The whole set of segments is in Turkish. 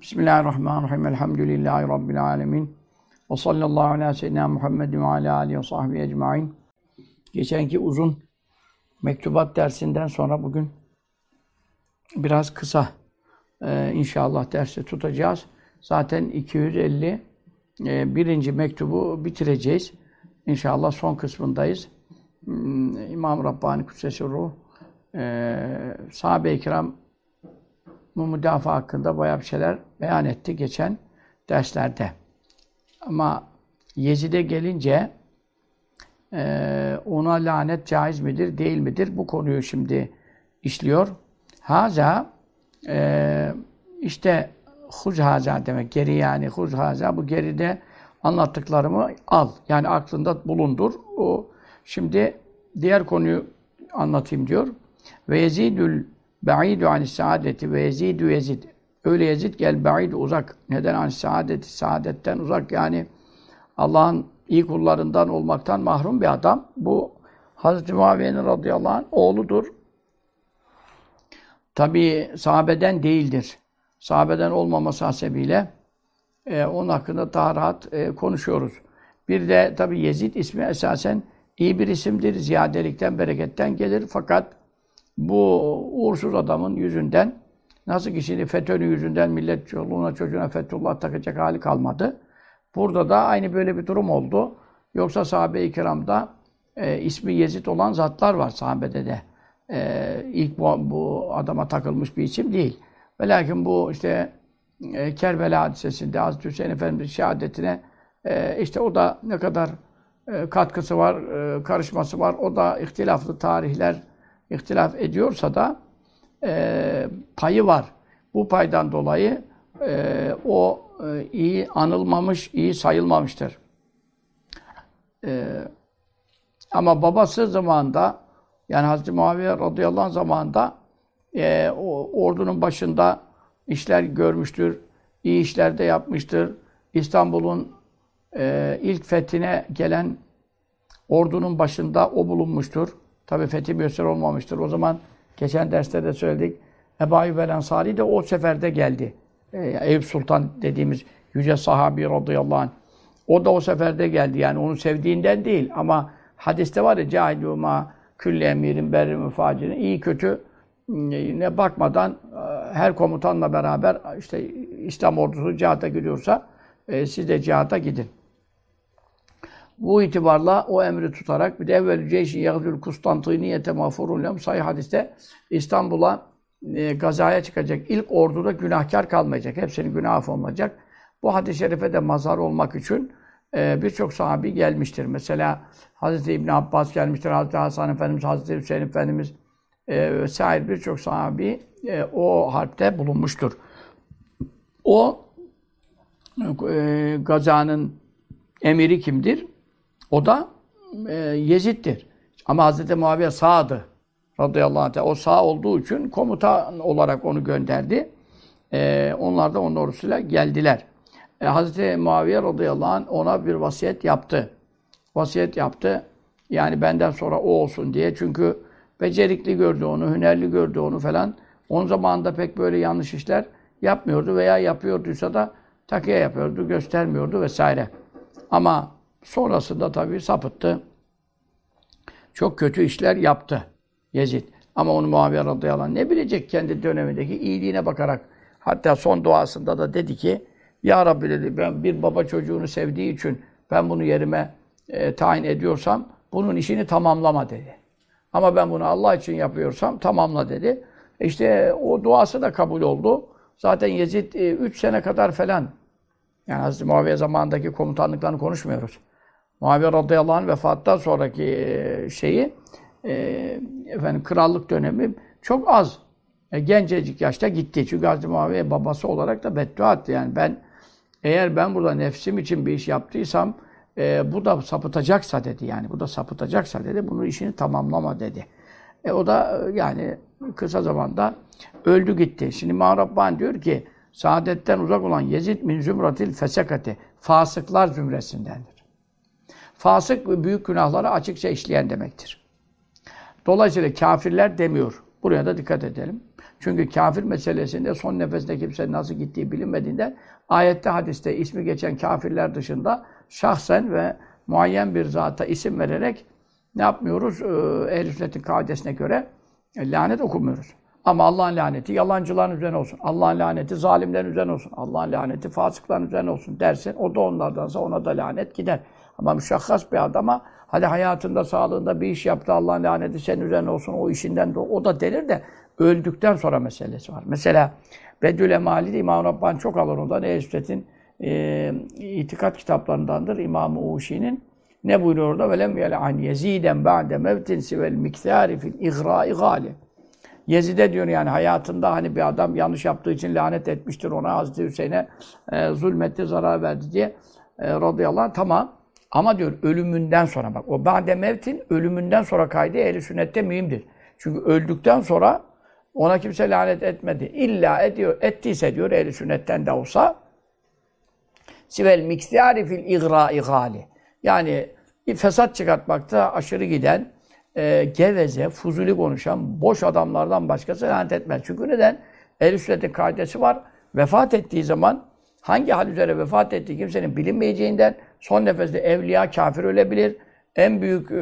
Bismillahirrahmanirrahim. Elhamdülillahi Rabbil alemin. Ve sallallahu ala seyyidina Muhammed ve ala alihi ve sahbihi ecmain. Geçenki uzun mektubat dersinden sonra bugün biraz kısa e, inşallah dersi tutacağız. Zaten 250 e, birinci mektubu bitireceğiz. İnşallah son kısmındayız. Hmm, İmam Rabbani Kudsesi Ruh e, sahabe-i kiram bu müdafaa hakkında bayağı bir şeyler beyan etti geçen derslerde. Ama Yezid'e gelince e, ona lanet caiz midir, değil midir? Bu konuyu şimdi işliyor. Haza e, işte huz haza demek. Geri yani huz haza. Bu geride anlattıklarımı al. Yani aklında bulundur. O şimdi diğer konuyu anlatayım diyor. Ve yezidül Ba'idu anis saadeti ve yezidu yezid. Öyle yezid gel ba'id uzak. Neden anis saadeti? Saadetten uzak yani Allah'ın iyi kullarından olmaktan mahrum bir adam. Bu Hazreti Muaviye'nin radıyallahu anh oğludur. Tabi sahabeden değildir. Sahabeden olmaması hasebiyle e, onun hakkında daha rahat e, konuşuyoruz. Bir de tabi Yezid ismi esasen iyi bir isimdir. Ziyadelikten, bereketten gelir. Fakat bu uğursuz adamın yüzünden nasıl ki şimdi FETÖ'nün yüzünden millet çoluğuna çocuğuna Fethullah takacak hali kalmadı. Burada da aynı böyle bir durum oldu. Yoksa sahabe-i kiramda e, ismi Yezid olan zatlar var sahabede de. E, ilk bu, bu adama takılmış bir isim değil. Ve lakin bu işte e, Kerbela hadisesinde Hazreti Hüseyin Efendimiz şehadetine e, işte o da ne kadar e, katkısı var, e, karışması var. O da ihtilaflı tarihler ihtilaf ediyorsa da e, payı var. Bu paydan dolayı e, o e, iyi anılmamış, iyi sayılmamıştır. E, ama babası zamanında yani Hazreti Muaviye radıyallahu anh zamanında e, o ordunun başında işler görmüştür, iyi işler de yapmıştır. İstanbul'un e, ilk fethine gelen ordunun başında o bulunmuştur. Tabi fethi müyesser olmamıştır. O zaman geçen derste de söyledik. Ebu Ayyub el Ensari de o seferde geldi. Ee, Eyüp Sultan dediğimiz yüce sahabi radıyallahu anh. O da o seferde geldi. Yani onu sevdiğinden değil. Ama hadiste var ya cahilûmâ külli emirin berri müfacirin. iyi kötü ne bakmadan e, her komutanla beraber işte İslam ordusu cihata gidiyorsa e, siz de cihata gidin. Bu itibarla o emri tutarak bir de evvel ceyşin yagzül Kustantiniyete mağfurun lem sayı hadiste İstanbul'a e, gazaya çıkacak ilk orduda günahkar kalmayacak. Hepsinin günahı affolunacak. Bu hadis-i şerife de mazhar olmak için e, birçok sahabi gelmiştir. Mesela Hazreti İbn Abbas gelmiştir, Hazreti Hasan Efendimiz, Hazreti Hüseyin Efendimiz e, vesaire birçok sahabi e, o harpte bulunmuştur. O e, gazanın emiri kimdir? O da e, Yezid'dir. Ama Hz. Muaviye sağdı. Radıyallahu anh. O sağ olduğu için komutan olarak onu gönderdi. E, onlar da onun ordusuyla geldiler. E, Hz. Muaviye radıyallahu anh ona bir vasiyet yaptı. Vasiyet yaptı. Yani benden sonra o olsun diye. Çünkü becerikli gördü onu, hünerli gördü onu falan. Onun zamanında pek böyle yanlış işler yapmıyordu veya yapıyorduysa da takiye yapıyordu, göstermiyordu vesaire. Ama Sonrasında tabii sapıttı. Çok kötü işler yaptı Yezid. Ama onu Muaviye radıyallahu anh ne bilecek kendi dönemindeki iyiliğine bakarak. Hatta son duasında da dedi ki Ya Rabbi dedi ben bir baba çocuğunu sevdiği için ben bunu yerime e, tayin ediyorsam bunun işini tamamlama dedi. Ama ben bunu Allah için yapıyorsam tamamla dedi. E işte o duası da kabul oldu. Zaten Yezid 3 e, sene kadar falan yani Hazreti Muaviye zamanındaki komutanlıklarını konuşmuyoruz. Muaviye radıyallahu anh vefattan sonraki e, şeyi e, efendim krallık dönemi çok az. E, gencecik yaşta gitti. Çünkü Hazreti Muaviye babası olarak da beddua etti. Yani ben eğer ben burada nefsim için bir iş yaptıysam e, bu da sapıtacaksa dedi yani. Bu da sapıtacaksa dedi. Bunu işini tamamlama dedi. E, o da e, yani kısa zamanda öldü gitti. Şimdi İmam diyor ki saadetten uzak olan Yezid min zümratil fesekati fasıklar zümresindendir. Fasık ve büyük günahları açıkça işleyen demektir. Dolayısıyla kafirler demiyor. Buraya da dikkat edelim. Çünkü kafir meselesinde son nefeste kimsenin nasıl gittiği bilinmediğinden ayette hadiste ismi geçen kafirler dışında şahsen ve muayyen bir zata isim vererek ne yapmıyoruz? Ee, Ehl-i sünnetin kaidesine göre e, lanet okumuyoruz. Ama Allah'ın laneti yalancıların üzerine olsun. Allah'ın laneti zalimlerin üzerine olsun. Allah'ın laneti fasıkların üzerine olsun dersin. O da onlardansa ona da lanet gider. Ama müşahhas bir adama hadi hayatında, sağlığında bir iş yaptı Allah'ın laneti senin üzerine olsun o işinden de o da denir de öldükten sonra meselesi var. Mesela Bedül Emali'de İmam Rabbani çok alır ondan. Ehl-i e, itikat kitaplarındandır İmam-ı Uşi'nin. Ne buyuruyor orada? وَلَمْ يَلَعَنْ يَز۪يدًا بَعْدَ مَوْتٍ سِوَ الْمِكْتَارِ فِي الْاِغْرَاءِ غَالِ Yezid'e diyor yani hayatında hani bir adam yanlış yaptığı için lanet etmiştir ona Hazreti Hüseyin'e e, zulmetti, zarar verdi diye e, radıyallahu anh tamam. Ama diyor ölümünden sonra bak o ba'de mevtin ölümünden sonra kaydı ehli sünnette mühimdir. Çünkü öldükten sonra ona kimse lanet etmedi. İlla ediyor, ettiyse diyor ehli sünnetten de olsa sivel miktiyari fil igra'i gali. Yani fesat çıkartmakta aşırı giden, e, geveze, fuzuli konuşan boş adamlardan başkası lanet etmez. Çünkü neden? Ehl-i sünnetin kaidesi var. Vefat ettiği zaman hangi hal üzere vefat ettiği kimsenin bilinmeyeceğinden son nefeste evliya kafir ölebilir. En büyük e,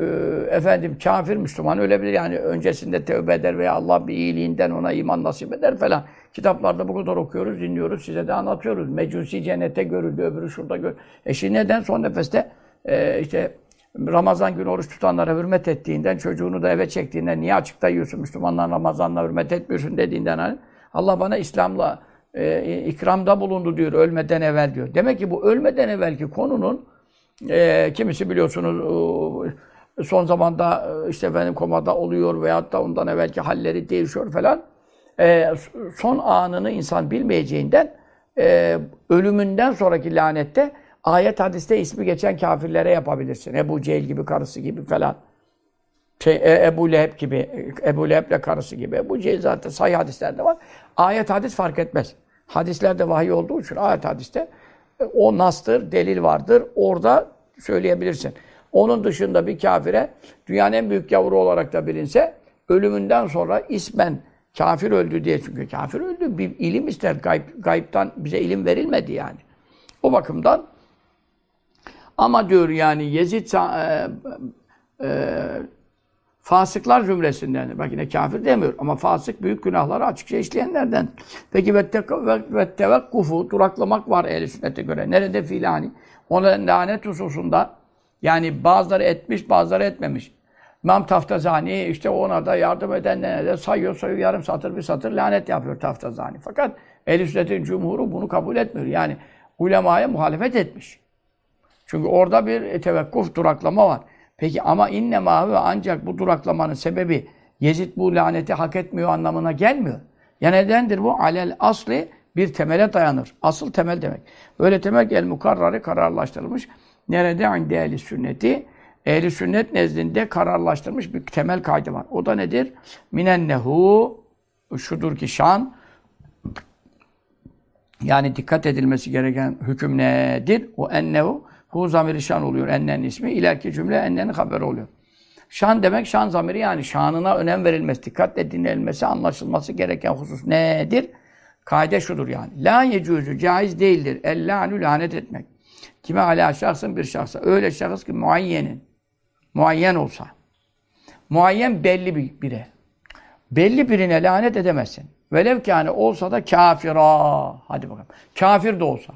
efendim kafir Müslüman ölebilir. Yani öncesinde tövbe eder veya Allah bir iyiliğinden ona iman nasip eder falan. Kitaplarda bu kadar okuyoruz, dinliyoruz, size de anlatıyoruz. Mecusi cennete görüldü, öbürü şurada gör. E şimdi neden son nefeste e, işte Ramazan günü oruç tutanlara hürmet ettiğinden, çocuğunu da eve çektiğinden, niye açıkta yiyorsun Müslümanlar Ramazan'la hürmet etmiyorsun dediğinden hani Allah bana İslam'la e, ikramda bulundu diyor ölmeden evvel diyor. Demek ki bu ölmeden evvelki konunun e, kimisi biliyorsunuz e, son zamanda e, işte efendim komada oluyor veyahut da ondan evvelki halleri değişiyor falan. E, son anını insan bilmeyeceğinden e, ölümünden sonraki lanette ayet hadiste ismi geçen kafirlere yapabilirsin. Ebu Cehil gibi karısı gibi falan. Şey, e, Ebu Leheb gibi, Ebu Leheb'le karısı gibi. Ebu Cehil zaten sayı hadislerde var. Ayet hadis fark etmez. Hadislerde vahiy olduğu için ayet hadiste e, o nastır, delil vardır. Orada söyleyebilirsin. Onun dışında bir kafire dünyanın en büyük yavru olarak da bilinse ölümünden sonra ismen kafir öldü diye çünkü kafir öldü bir ilim ister. Gayb, gayiptan bize ilim verilmedi yani. O bakımdan ama diyor yani Yezid e, e, fasıklar zümresindendir. Bak yine kafir demiyor ama fasık büyük günahları açıkça işleyenlerden. Peki ve tevekkufu duraklamak var ehl sünnete göre. Nerede filani? Ona lanet hususunda yani bazıları etmiş, bazıları etmemiş. İmam Taftazani işte ona da yardım edenlere de sayıyor, sayıyor, yarım satır bir satır lanet yapıyor Taftazani. Fakat ehl sünnetin cumhuru bunu kabul etmiyor. Yani ulemaya muhalefet etmiş. Çünkü orada bir tevekkuf, duraklama var. Peki ama inne ve ancak bu duraklamanın sebebi Yezid bu laneti hak etmiyor anlamına gelmiyor. Ya nedendir bu? Alel asli bir temele dayanır. Asıl temel demek. Öyle temel el mukarrarı kararlaştırılmış. Nerede? Inde ehli sünneti. Ehli sünnet nezdinde kararlaştırılmış bir temel kaydı var. O da nedir? Minennehu şudur ki şan yani dikkat edilmesi gereken hüküm nedir? O ennehu Hu zamiri şan oluyor ennen ismi. İleriki cümle ennenin haberi oluyor. Şan demek şan zamiri yani şanına önem verilmesi, dikkatle dinlenilmesi, anlaşılması gereken husus nedir? Kaide şudur yani. La yecuzu caiz değildir. Ellânü lanet etmek. Kime ala şahsın bir şahsa. Öyle şahıs ki muayyenin. Muayyen olsa. Muayyen belli bir bire. Belli birine lanet edemezsin. Velev ki yani olsa da kafira. Hadi bakalım. Kafir de olsa.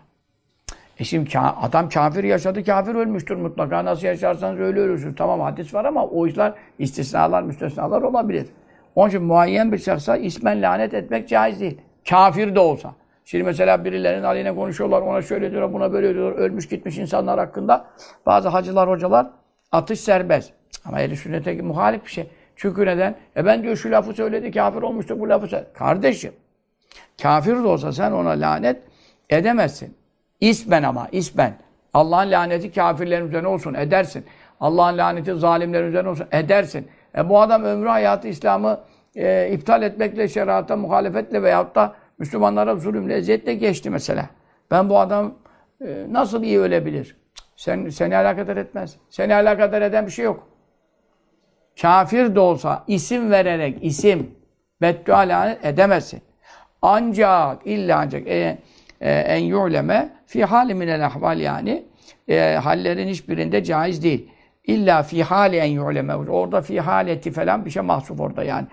E şimdi adam kafir yaşadı, kafir ölmüştür mutlaka. Nasıl yaşarsanız öyle ölürsünüz. Tamam hadis var ama o işler istisnalar, müstesnalar olabilir. Onun için muayyen bir şahsa ismen lanet etmek caiz değil. Kafir de olsa. Şimdi mesela birilerinin aleyhine konuşuyorlar, ona şöyle diyorlar, buna böyle diyorlar. Ölmüş gitmiş insanlar hakkında bazı hacılar, hocalar atış serbest. Ama ehl sünnete muhalif bir şey. Çünkü neden? E ben diyor şu lafı söyledi, kafir olmuştu bu lafı söyledi. Kardeşim, kafir de olsa sen ona lanet edemezsin. İsmen ama, ismen. Allah'ın laneti kafirlerin üzerine olsun, edersin. Allah'ın laneti zalimlerin üzerine olsun, edersin. E bu adam ömrü hayatı İslam'ı e, iptal etmekle, şerata muhalefetle veyahut da Müslümanlara zulümle, eziyetle geçti mesela. Ben bu adam e, nasıl iyi ölebilir? Sen, seni alakadar etmez. Seni alakadar eden bir şey yok. Kafir de olsa isim vererek, isim beddua lanet edemezsin. Ancak illa ancak e, en yu'leme fi hali minel ahval yani e, hallerin hiçbirinde caiz değil. İlla fi hali en yu'leme. Orada fi haleti falan bir şey mahsup orada yani.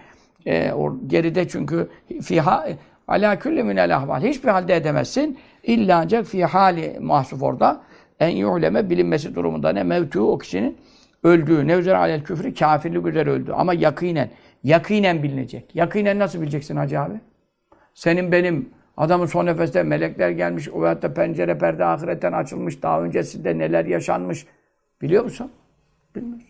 E, or, geride çünkü fi ha, ala külli minel ahval. Hiçbir halde edemezsin. İlla ancak fi hali mahsup orada. En yu'leme bilinmesi durumunda ne mevtu o kişinin öldüğü. Ne üzere alel küfrü kafirlik üzere öldü. Ama yakinen. Yakinen bilinecek. Yakinen nasıl bileceksin hacı abi? Senin benim adamın son nefeste melekler gelmiş. O veyahut da pencere perde ahiretten açılmış. Daha öncesinde neler yaşanmış. Biliyor musun? Bilmiyorsun.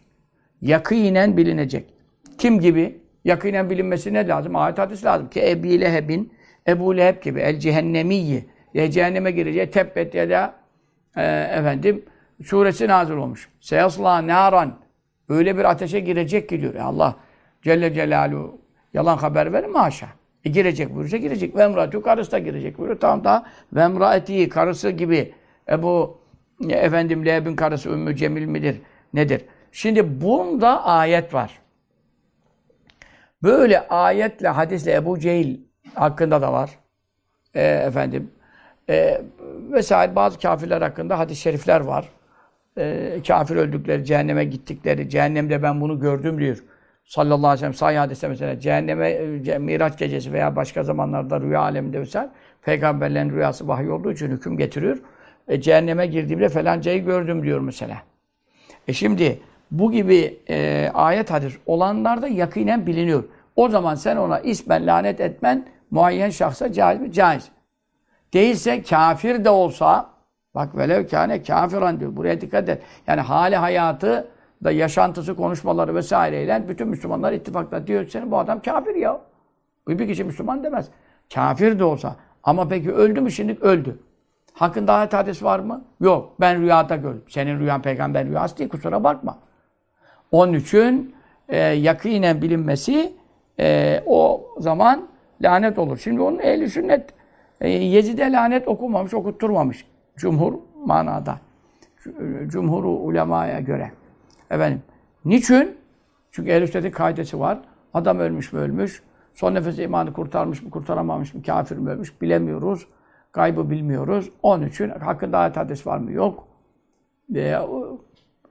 Yakinen bilinecek. Kim gibi? Yakinen bilinmesi ne lazım? Ayet hadis lazım. Ki Ebi Leheb'in Ebu Leheb gibi el cehennemiyyi ya cehenneme gireceği tebbet ya da e, efendim suresi nazil olmuş. Seyasla naran öyle bir ateşe girecek ki diyor. Ya Allah Celle Celaluhu yalan haber verir mi haşa? E girecek buyursa girecek. Ve emratu karısı da girecek buyuruyor. Tamam da ve emraeti karısı gibi Ebu e, efendim Leheb'in karısı Ümmü Cemil midir? Nedir? Şimdi bunda ayet var. Böyle ayetle, hadisle Ebu Cehil hakkında da var. E, efendim. E, vesaire bazı kafirler hakkında hadis-i şerifler var. E, kafir öldükleri, cehenneme gittikleri, cehennemde ben bunu gördüm diyor. Sallallahu aleyhi ve sellem sahih hadiste mesela cehenneme, e, Miraç gecesi veya başka zamanlarda rüya aleminde vesaire peygamberlerin rüyası vahiy olduğu için hüküm getiriyor. E, cehenneme girdiğimde felancayı gördüm diyor mesela. E şimdi bu gibi e, ayet hadis olanlarda yakinen biliniyor. O zaman sen ona ismen lanet etmen muayyen şahsa caiz mi? Caiz. Değilse kafir de olsa bak velev kâne kafiran diyor. Buraya dikkat et. Yani hali hayatı da yaşantısı, konuşmaları vesaireyle bütün Müslümanlar ittifakla diyor senin bu adam kafir ya. Bir kişi Müslüman demez. Kafir de olsa. Ama peki öldü mü şimdi? Öldü. Hakkında ayet hadis var mı? Yok. Ben rüyada gördüm. Senin rüyan peygamber rüyası değil. Kusura bakma. Onun için e, yakinen bilinmesi e, o zaman lanet olur. Şimdi onun ehli sünnet e, Yezid'e lanet okumamış, okutturmamış. Cumhur manada. Cumhuru ulemaya göre. Efendim. Niçin? Çünkü ehl sünnetin kaidesi var. Adam ölmüş mü ölmüş. Son nefesi imanı kurtarmış mı kurtaramamış mı kafir mi ölmüş bilemiyoruz. Kaybı bilmiyoruz. Onun için hakkında ayet hadis var mı? Yok. E,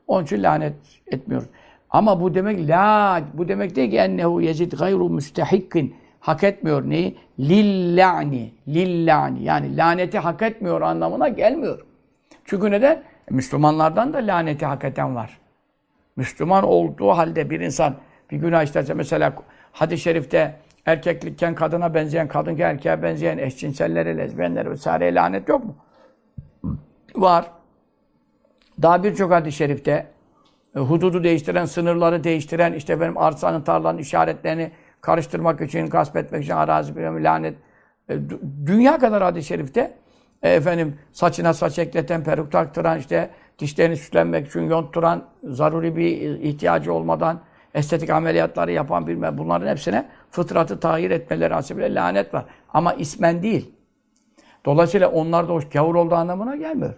onun için lanet etmiyoruz. Ama bu demek la, bu demek değil ki ennehu yezid gayru müstehikkin. Hak etmiyor neyi? Lillani. Lillani. Yani laneti hak etmiyor anlamına gelmiyor. Çünkü neden? Müslümanlardan da laneti hak eden var. Müslüman olduğu halde bir insan bir günah işlerse mesela hadis-i şerifte erkeklikken kadına benzeyen, kadın erkeğe benzeyen eşcinsellere, lezbiyenlere vesaire lanet yok mu? Var. Daha birçok hadis-i şerifte e, hududu değiştiren, sınırları değiştiren, işte benim arsanın, tarlanın işaretlerini karıştırmak için, gasp etmek için arazi bir lanet. E, dünya kadar hadis-i şerifte e, efendim saçına saç ekleten, peruk taktıran, işte dişlerini süslenmek için yontturan, zaruri bir ihtiyacı olmadan estetik ameliyatları yapan bilmem bunların hepsine fıtratı tahir etmeleri hasebiyle lanet var. Ama ismen değil. Dolayısıyla onlar da o gavur olduğu anlamına gelmiyor.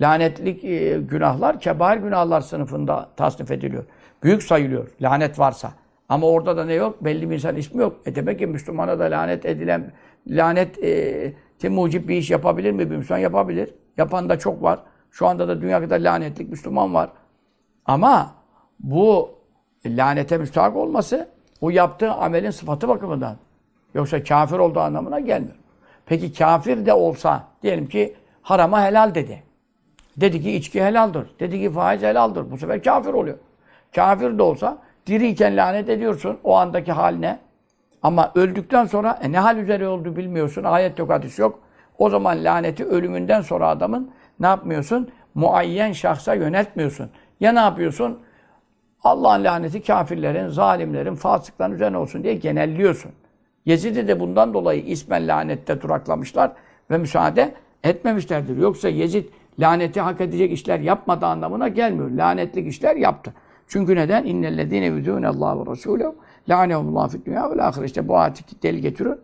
Lanetlik e, günahlar kebair günahlar sınıfında tasnif ediliyor. Büyük sayılıyor lanet varsa. Ama orada da ne yok? Belli bir insan ismi yok. E demek ki Müslümana da lanet edilen, lanet e, mucip bir iş yapabilir mi? Bir Müslüman yapabilir. Yapan da çok var. Şu anda da dünyada lanetlik Müslüman var. Ama bu lanete müstahak olması o yaptığı amelin sıfatı bakımından. Yoksa kafir olduğu anlamına gelmiyor. Peki kafir de olsa diyelim ki harama helal dedi. Dedi ki içki helaldir. Dedi ki faiz helaldir. Bu sefer kafir oluyor. Kafir de olsa diriyken lanet ediyorsun o andaki haline. Ama öldükten sonra e, ne hal üzere oldu bilmiyorsun. Ayet yok, hadis yok. O zaman laneti ölümünden sonra adamın ne yapmıyorsun? Muayyen şahsa yöneltmiyorsun. Ya ne yapıyorsun? Allah'ın laneti kafirlerin, zalimlerin, fasıkların üzerine olsun diye genelliyorsun. Yezid'i de bundan dolayı ismen lanette duraklamışlar ve müsaade etmemişlerdir. Yoksa Yezid laneti hak edecek işler yapmadığı anlamına gelmiyor. Lanetlik işler yaptı. Çünkü neden? İnnellezîne yudûne Allah ve Resûlehu lânehullâhu fid dünya vel âhire. İşte bu ayeti deli getiriyor.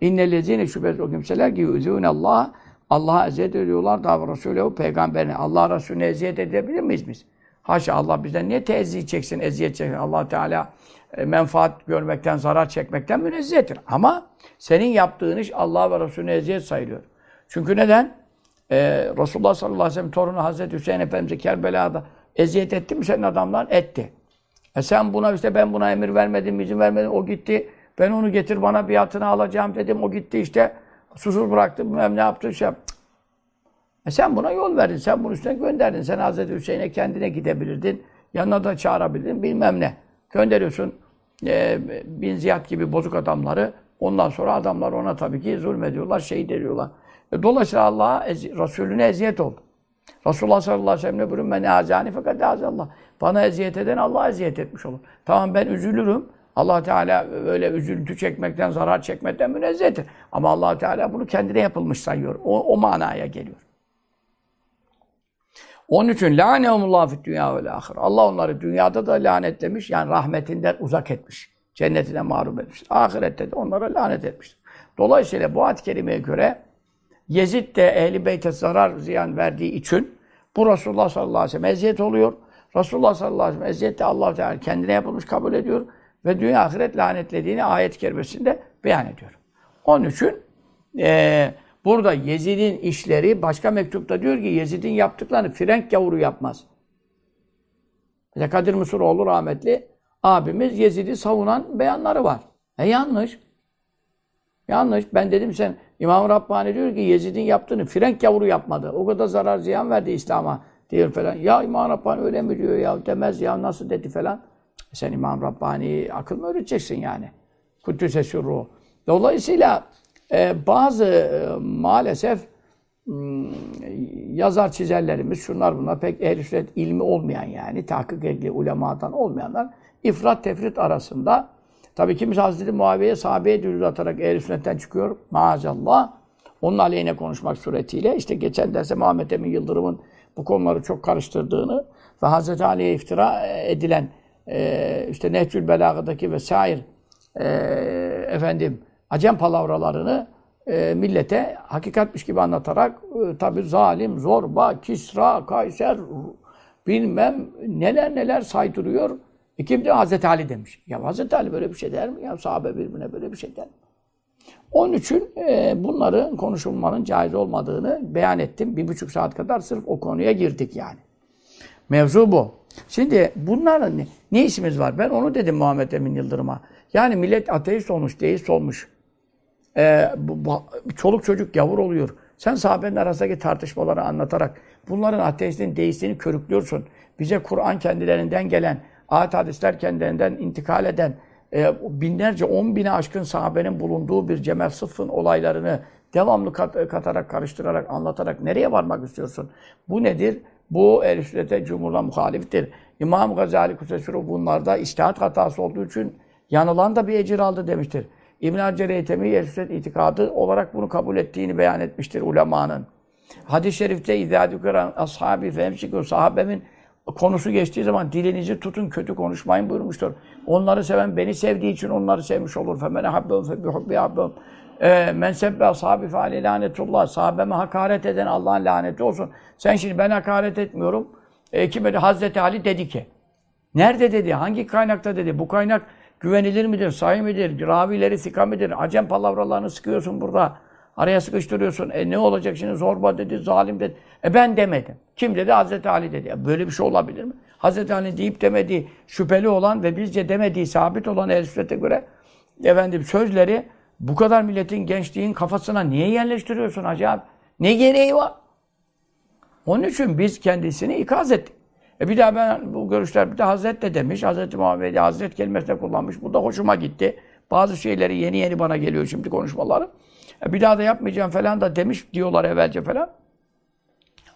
İnnellezîne şüphesiz o kimseler ki yudûne Allah Allah'a eziyet ediyorlar da Resûlehu peygamberine. Allah Resulüne eziyet edebilir miyiz biz? Haşa Allah bizden niye tezih çeksin, eziyet çeksin? allah Teala e, menfaat görmekten, zarar çekmekten münezzehtir. Ama senin yaptığın iş Allah ve Resulüne eziyet sayılıyor. Çünkü neden? Ee, Resulullah sallallahu aleyhi ve sellem torunu Hazreti Hüseyin Efendimiz'e Kerbela'da eziyet etti mi senin adamlar? Etti. E sen buna işte ben buna emir vermedim, izin vermedim, o gitti. Ben onu getir bana biatını alacağım dedim, o gitti işte. Susuz bıraktı, bilmem ne yaptı, şey yaptı. E sen buna yol verdin, sen bunu üstüne gönderdin. Sen Hazreti Hüseyin'e kendine gidebilirdin, yanına da çağırabilirdin, bilmem ne. Gönderiyorsun e, Bin Ziyad gibi bozuk adamları. Ondan sonra adamlar ona tabii ki zulmediyorlar, şehit ediyorlar. E, dolayısıyla Allah'a, Resulüne eziyet oldu. Resulullah sallallahu aleyhi ve sellem ne buyuruyor? Men azani fakat Allah. Bana eziyet eden Allah'a eziyet etmiş olur. Tamam ben üzülürüm. Allah Teala öyle üzüntü çekmekten, zarar çekmekten münezzehtir. Ama Allah Teala bunu kendine yapılmış sayıyor. O, o manaya geliyor. Onun için lâneumullah fid dünya vel ahir. Allah onları dünyada da lanetlemiş. Yani rahmetinden uzak etmiş. Cennetine mahrum etmiş. Ahirette de onlara lanet etmiş. Dolayısıyla bu ayet-i kerimeye göre Yezid de ehli beyte zarar ziyan verdiği için bu Resulullah sallallahu aleyhi ve sellem eziyet oluyor. Resulullah sallallahu aleyhi ve sellem eziyet de allah Teala kendine yapılmış kabul ediyor. Ve dünya ahiret lanetlediğini ayet-i kerimesinde beyan ediyor. Onun için e, burada Yezid'in işleri başka mektupta diyor ki Yezid'in yaptıklarını frenk gavuru yapmaz. Mesela Kadir Mısıroğlu rahmetli abimiz Yezid'i savunan beyanları var. E yanlış. Yanlış. Ben dedim sen İmam Rabbani diyor ki Yezid'in yaptığını frenk yavru yapmadı. O kadar zarar ziyan verdi İslam'a diyor falan. Ya İmam Rabbani öyle mi diyor ya demez ya nasıl dedi falan. Sen İmam Rabbani akıl mı öğreteceksin yani? Kuddüse sürru. Dolayısıyla e, bazı e, maalesef m, yazar çizerlerimiz şunlar bunlar pek ehl ilmi olmayan yani tahkik ehli ulemadan olmayanlar ifrat tefrit arasında Tabii kimisi Hazreti Muaviye'ye sahabeye dürüz atarak ehl sünnetten çıkıyor. Maazallah. Onun aleyhine konuşmak suretiyle işte geçen derse Muhammed Emin Yıldırım'ın bu konuları çok karıştırdığını ve Hazreti Ali'ye iftira edilen e, işte Nehcül Belaga'daki vesaire e, efendim acem palavralarını e, millete hakikatmiş gibi anlatarak e, tabi zalim, zorba, kisra, kayser bilmem neler neler saydırıyor. E kim diyor? Hazreti Ali demiş. Ya Hazreti Ali böyle bir şey der mi? Ya sahabe birbirine böyle bir şey der mi? Onun için e, bunların konuşulmanın caiz olmadığını beyan ettim. Bir buçuk saat kadar sırf o konuya girdik yani. Mevzu bu. Şimdi bunların ne, ne işimiz var? Ben onu dedim Muhammed Emin Yıldırım'a. Yani millet ateist olmuş, deist olmuş. E, bu, bu, çoluk çocuk gavur oluyor. Sen sahabenin arasındaki tartışmaları anlatarak bunların ateistin, deistini körüklüyorsun. Bize Kur'an kendilerinden gelen ayet hadisler kendilerinden intikal eden e, binlerce, on bine aşkın sahabenin bulunduğu bir Cemel Sıffın olaylarını devamlı kat, katarak, karıştırarak, anlatarak nereye varmak istiyorsun? Bu nedir? Bu ehl sünnete cumhurla muhaliftir. İmam Gazali Kusesuru bunlarda iştihat hatası olduğu için yanılan da bir ecir aldı demiştir. İbn-i Hacer Eytemi ehl itikadı olarak bunu kabul ettiğini beyan etmiştir ulemanın. Hadis-i şerifte اِذَا دُكَرَنْ ashabi فَاَمْسِكُوا sahabemin konusu geçtiği zaman dilinizi tutun, kötü konuşmayın buyurmuştur. Onları seven beni sevdiği için onları sevmiş olur. فَمَنَ حَبَّهُمْ فَبِحُبِّ حَبَّهُمْ Men sebbe ashabi fe lanetullah. Sahabeme hakaret eden Allah'ın laneti olsun. Sen şimdi ben hakaret etmiyorum. E, kime de Hazreti Ali dedi ki. Nerede dedi? Hangi kaynakta dedi? Bu kaynak güvenilir midir? Sahih midir? Ravileri sika midir? Acem palavralarını sıkıyorsun burada. Araya sıkıştırıyorsun. E ne olacak şimdi? Zorba dedi, zalim dedi. E ben demedim. Kim dedi? Hazreti Ali dedi. E böyle bir şey olabilir mi? Hazreti Ali deyip demediği şüpheli olan ve bizce demediği sabit olan el sünnete göre efendim sözleri bu kadar milletin, gençliğin kafasına niye yerleştiriyorsun acaba? Ne gereği var? Onun için biz kendisini ikaz ettik. E bir daha ben bu görüşler bir de Hazret de demiş. Hazreti Muhammed'i Hazret kelimesine kullanmış. Bu da hoşuma gitti. Bazı şeyleri yeni yeni bana geliyor şimdi konuşmaları. E bir daha da yapmayacağım falan da demiş diyorlar evvelce falan.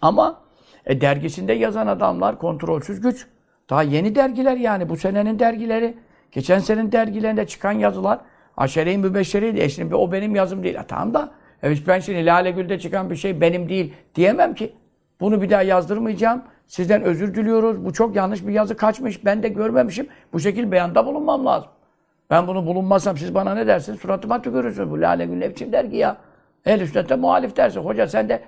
Ama e, dergisinde yazan adamlar kontrolsüz güç. Daha yeni dergiler yani bu senenin dergileri. Geçen senenin dergilerinde çıkan yazılar Aşere-i Mübeşşeriydi. E şimdi o benim yazım değil. E tamam da evet ben şimdi Lale Gül'de çıkan bir şey benim değil diyemem ki. Bunu bir daha yazdırmayacağım. Sizden özür diliyoruz. Bu çok yanlış bir yazı kaçmış. Ben de görmemişim. Bu şekilde beyanda bulunmam lazım. Ben bunu bulunmazsam siz bana ne dersiniz? Suratıma tükürürsünüz. Bu Lale Gül ne biçim dergi ya? Ehl-i sünnete muhalif dersin. Hoca sen de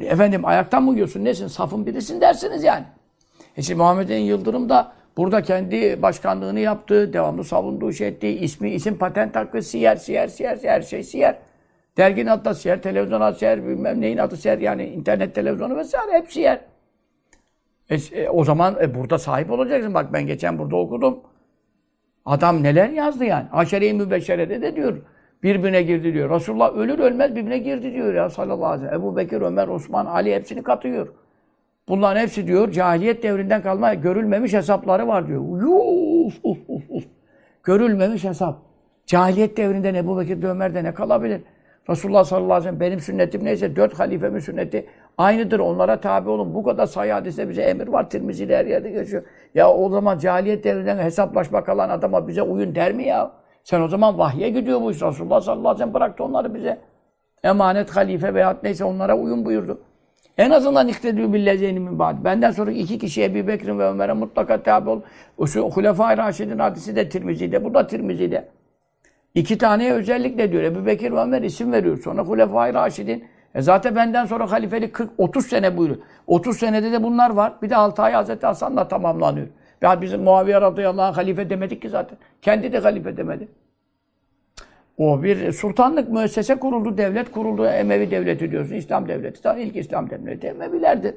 efendim ayaktan mı yiyorsun? Nesin? Safın birisin dersiniz yani. E şimdi Muhammed'in Yıldırım da Burada kendi başkanlığını yaptı, devamlı savunduğu şey etti. ismi, isim patent hakkı siyer, siyer, siyer, her şey siyer. Derginin adı da siyer, televizyon adı siyer, bilmem neyin adı siyer. Yani internet televizyonu vesaire hepsi siyer. E, e, o zaman e, burada sahip olacaksın. Bak ben geçen burada okudum. Adam neler yazdı yani. Aşere-i Mübeşşere'de de diyor. Birbirine girdi diyor. Resulullah ölür ölmez birbirine girdi diyor ya sallallahu aleyhi ve sellem. Ebu Bekir, Ömer, Osman, Ali hepsini katıyor. Bunların hepsi diyor cahiliyet devrinden kalma görülmemiş hesapları var diyor. Uf, uf, uf, uf. Görülmemiş hesap. Cahiliyet devrinden Ebu Bekir'de Ömer'de ne kalabilir? Resulullah sallallahu aleyhi ve sellem benim sünnetim neyse dört halifemin sünneti aynıdır. Onlara tabi olun. Bu kadar sayı hadiste bize emir var. Tirmizi'de her yerde geçiyor. Ya o zaman cahiliyet devrinden hesaplaşma kalan adama bize uyun der mi ya? Sen o zaman vahye gidiyor bu iş. Resulullah sallallahu aleyhi ve sellem bıraktı onları bize. Emanet halife veyahut neyse onlara uyun buyurdu. En azından iktedû billezeyni min ba'd. Benden sonra iki kişi Ebu Bekir'in ve Ömer'e mutlaka tabi ol. O Hulefai Raşid'in hadisi de Tirmizi'de. Bu da Tirmizi'de. İki taneye özellikle diyor. Ebu Bekir ve Ömer isim veriyor. Sonra Hulefai Raşid'in. E zaten benden sonra halifelik 40, 30 sene buyuruyor. 30 senede de bunlar var. Bir de 6 ay Hazreti Hasan'la tamamlanıyor. Ya bizim Muaviye radıyallahu anh halife demedik ki zaten. Kendi de halife demedi. O bir sultanlık müessese kuruldu, devlet kuruldu. Emevi devleti diyorsun, İslam devleti. Tabii ilk İslam devleti Emevilerdi.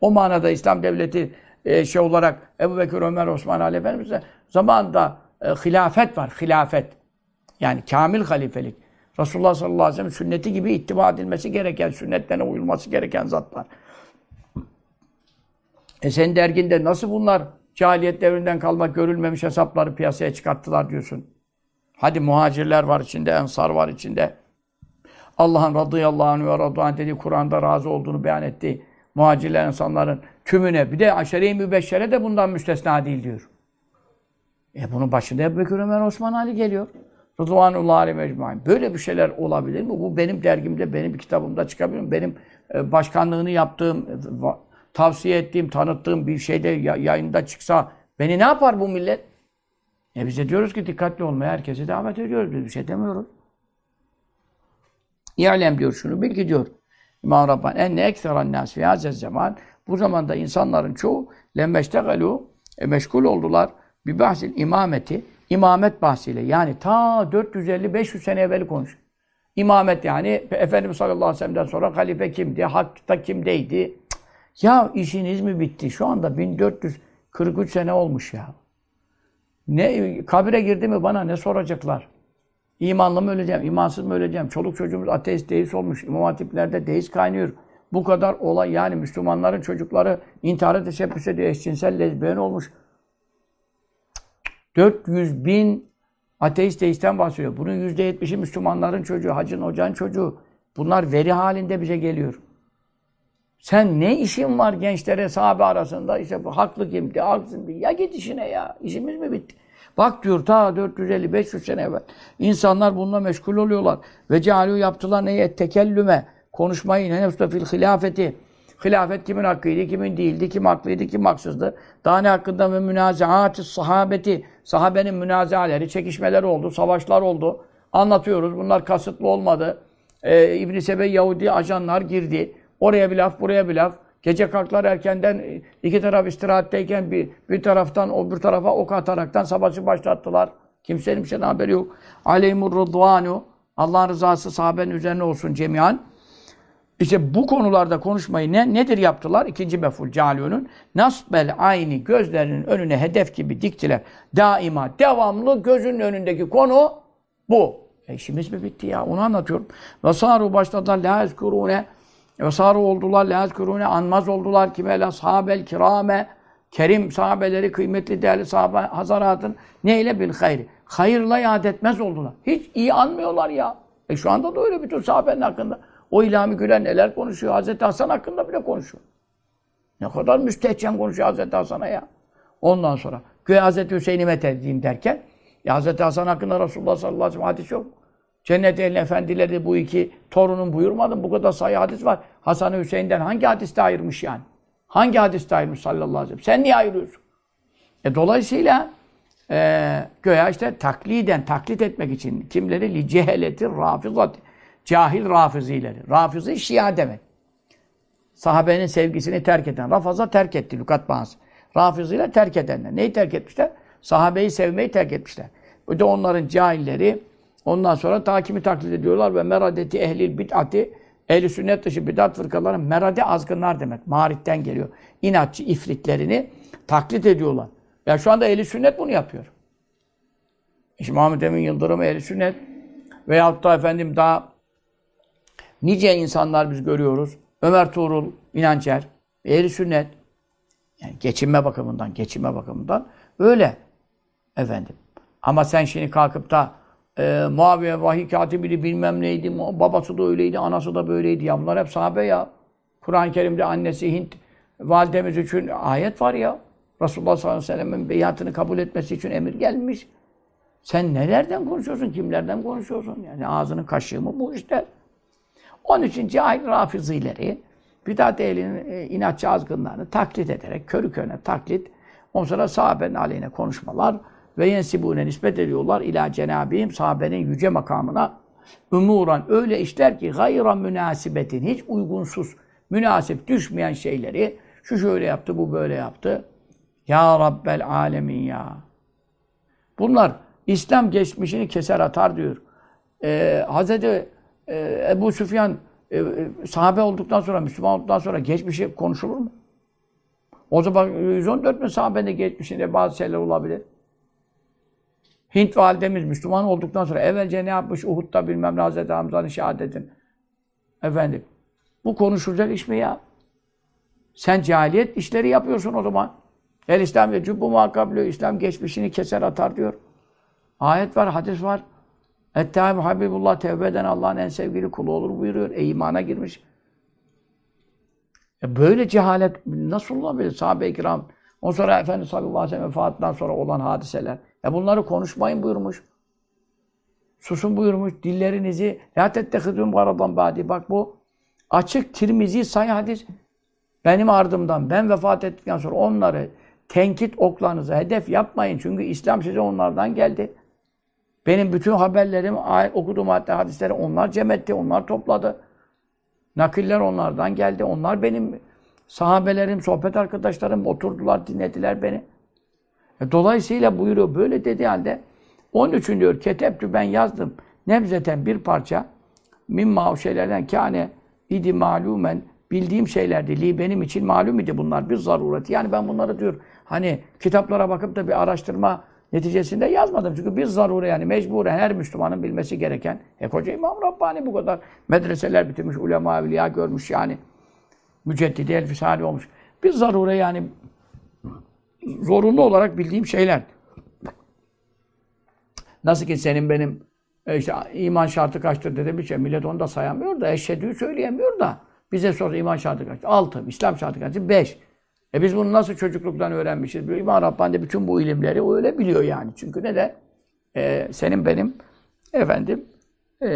O manada İslam devleti e, şey olarak Ebu Bekir, Ömer, Osman, Ali Efendimiz zamanında e, hilafet var, hilafet. Yani kamil halifelik. Resulullah sallallahu aleyhi ve sellem sünneti gibi ittiba edilmesi gereken, sünnetlerine uyulması gereken zatlar. E sen derginde nasıl bunlar cahiliyet devrinden kalma görülmemiş hesapları piyasaya çıkarttılar diyorsun. Hadi muhacirler var içinde, ensar var içinde. Allah'ın radıyallahu anh ve radıyallahu dediği Kur'an'da razı olduğunu beyan ettiği muhacirler insanların tümüne bir de aşere-i mübeşşere de bundan müstesna değil diyor. E bunun başında Ebu Bekir Ömer Osman Ali geliyor. Rıdvanullah aleyhi. Böyle bir şeyler olabilir mi? Bu benim dergimde, benim kitabımda çıkabilir mi? Benim e, başkanlığını yaptığım, e, tavsiye ettiğim, tanıttığım bir şeyde yayında çıksa beni ne yapar bu millet? E bize diyoruz ki dikkatli olmaya herkese davet ediyoruz. Biz bir şey demiyoruz. İ'lem diyor şunu, bil ki diyor. İmam Rabbani enne ekseran nas fi hazez zaman bu zamanda insanların çoğu lemmeştegalu e, meşgul oldular bir bahsil imameti imamet bahsiyle yani ta 450-500 sene evvel konuş. İmamet yani Efendimiz sallallahu aleyhi ve sellem'den sonra halife kimdi, hakta kimdeydi? Ya işiniz mi bitti? Şu anda 1443 sene olmuş ya. Ne kabire girdi mi bana ne soracaklar? İmanlı mı öleceğim, imansız mı öleceğim? Çoluk çocuğumuz ateist, deist olmuş. İmam hatiplerde deist kaynıyor. Bu kadar olay yani Müslümanların çocukları intihara teşebbüs ediyor. Eşcinsel lezbiyen olmuş. 400 bin ateist deisten bahsediyor. Bunun %70'i Müslümanların çocuğu, hacın hocanın çocuğu. Bunlar veri halinde bize geliyor. Sen ne işin var gençlere sahabe arasında? İşte bu haklı kimdi, haksız kimdi? Ya git işine ya. İşimiz mi bitti? Bak diyor ta 450-500 sene evvel. İnsanlar bununla meşgul oluyorlar. Ve cehalu yaptılar neye? Tekellüme. Konuşmayı ne fil hilafeti. Hilafet kimin hakkıydı, kimin değildi, kim haklıydı, kim haksızdı. Daha ne hakkında ve münazaatı sahabeti. Sahabenin münazaları, çekişmeler oldu, savaşlar oldu. Anlatıyoruz. Bunlar kasıtlı olmadı. Ee, İbn-i Sebe Yahudi ajanlar girdi. Oraya bir laf, buraya bir laf. Gece kalklar erkenden iki taraf istirahatteyken bir, bir taraftan o bir tarafa ok ataraktan savaşı başlattılar. Kimsenin bir şeyden haberi yok. Aleyhimur rıdvanu. Allah'ın rızası sahabenin üzerine olsun cemiyan. İşte bu konularda konuşmayı ne, nedir yaptılar? İkinci meful Calio'nun. Nasbel aynı gözlerinin önüne hedef gibi diktiler. Daima, devamlı gözünün önündeki konu bu. E işimiz mi bitti ya? Onu anlatıyorum. Ve saru başladılar la ezkurune ve sarı oldular, lezkurune anmaz oldular kime la sahabel kirame kerim sahabeleri, kıymetli değerli sahabe hazaratın neyle bil hayri. Hayırla yad etmez oldular. Hiç iyi anmıyorlar ya. E şu anda da öyle bütün sahabenin hakkında. O İlhami Gülen neler konuşuyor? Hazreti Hasan hakkında bile konuşuyor. Ne kadar müstehcen konuşuyor Hazreti Hasan'a ya. Ondan sonra köye Hazreti Hüseyin'i met derken ya Hazreti Hasan hakkında Resulullah sallallahu aleyhi ve sellem hadis yok? Cennet elin efendileri bu iki torunun buyurmadı Bu kadar sayı hadis var. Hasan Hüseyin'den hangi hadiste ayırmış yani? Hangi hadiste ayırmış sallallahu aleyhi ve sellem? Sen niye ayırıyorsun? E dolayısıyla e, göya işte takliden, taklit etmek için kimleri? Li ceheleti rafizati. Cahil rafizileri. Rafizi şia demek. Sahabenin sevgisini terk eden. Rafaza terk etti. Lukat bağısı. Rafızıyla terk edenler. Neyi terk etmişler? Sahabeyi sevmeyi terk etmişler. Bu da onların cahilleri ondan sonra takimi taklit ediyorlar ve meradeti ehlil bid'ati ehli sünnet dışı bid'at fırkaları merade azgınlar demek. Maritten geliyor. İnatçı ifritlerini taklit ediyorlar. Ya şu anda ehli sünnet bunu yapıyor. İşte Muhammed Emin Yıldırım ehli sünnet veyahut da efendim daha nice insanlar biz görüyoruz. Ömer Tuğrul, İnançer, ehli sünnet. Yani geçinme bakımından, geçinme bakımından öyle efendim. Ama sen şimdi kalkıp da e, Muaviye vahiy katibini bilmem neydi, babası da öyleydi, anası da böyleydi. Ya bunlar hep sahabe ya. Kur'an-ı Kerim'de annesi Hint validemiz için ayet var ya. Resulullah sallallahu aleyhi ve sellem'in beyatını kabul etmesi için emir gelmiş. Sen nelerden konuşuyorsun, kimlerden konuşuyorsun? Yani ağzının kaşığı mı bu işler? Onun için cahil rafizileri, bidat ehlinin e, inatçı azgınlarını taklit ederek, körü körüne taklit, ondan sonra sahabenin aleyhine konuşmalar ve yensibune nispet ediyorlar ila cenabihim sahabenin yüce makamına umuran öyle işler ki gayra münasibetin hiç uygunsuz, münasip düşmeyen şeyleri şu şöyle yaptı, bu böyle yaptı. Ya Rabbel alemin ya. Bunlar İslam geçmişini keser atar diyor. Ee, Hazreti e, Ebu Süfyan e, e, sahabe olduktan sonra, Müslüman olduktan sonra geçmişi konuşulur mu? O zaman 114 bin sahabenin geçmişinde bazı şeyler olabilir. Hint validemiz Müslüman olduktan sonra evvelce ne yapmış? Uhud'da bilmem ne Hazreti Hamza'nın şehadetin. Efendim. Bu konuşulacak iş mi ya? Sen cahiliyet işleri yapıyorsun o zaman. El İslam ve cübbu muhakkab İslam geçmişini keser atar diyor. Ayet var, hadis var. Ettehâb Habibullah tevbe Allah'ın en sevgili kulu olur buyuruyor. E imana girmiş. E böyle cehalet nasıl olabilir? Sahabe-i kiram. Ondan sonra Efendimiz sallallahu aleyhi ve sellem vefatından sonra olan hadiseler. E bunları konuşmayın buyurmuş. Susun buyurmuş. Dillerinizi la tettehidûm garadan badi. Bak bu açık Tirmizi sayı hadis. Benim ardımdan ben vefat ettikten sonra onları tenkit oklarınıza hedef yapmayın. Çünkü İslam size onlardan geldi. Benim bütün haberlerim, okuduğum hatta hadisleri onlar cem etti, onlar topladı. Nakiller onlardan geldi. Onlar benim sahabelerim, sohbet arkadaşlarım oturdular, dinlediler beni. E, dolayısıyla buyuruyor, böyle dedi halde onun için diyor, keteptü ben yazdım. Nebzeten bir parça mimma o şeylerden kâne idi malumen bildiğim şeylerdi. Li benim için malum idi bunlar bir zarureti. Yani ben bunları diyor hani kitaplara bakıp da bir araştırma neticesinde yazmadım. Çünkü biz zarure yani mecburen her Müslümanın bilmesi gereken. E koca İmam Rabbani bu kadar medreseler bitirmiş, ulema, evliya görmüş yani. Müceddidi el fisali olmuş. Biz zarure yani zorunlu olarak bildiğim şeyler. Nasıl ki senin benim e işte iman şartı kaçtır dedi bir şey. Millet onu da sayamıyor da eşhedü'yü söyleyemiyor da. Bize sor iman şartı kaçtır? Altı. İslam şartı kaçtır? Beş. E biz bunu nasıl çocukluktan öğrenmişiz? İmam Rabbani öyle bütün bu ilimleri öyle biliyor yani. Çünkü ne de e, senin benim efendim e,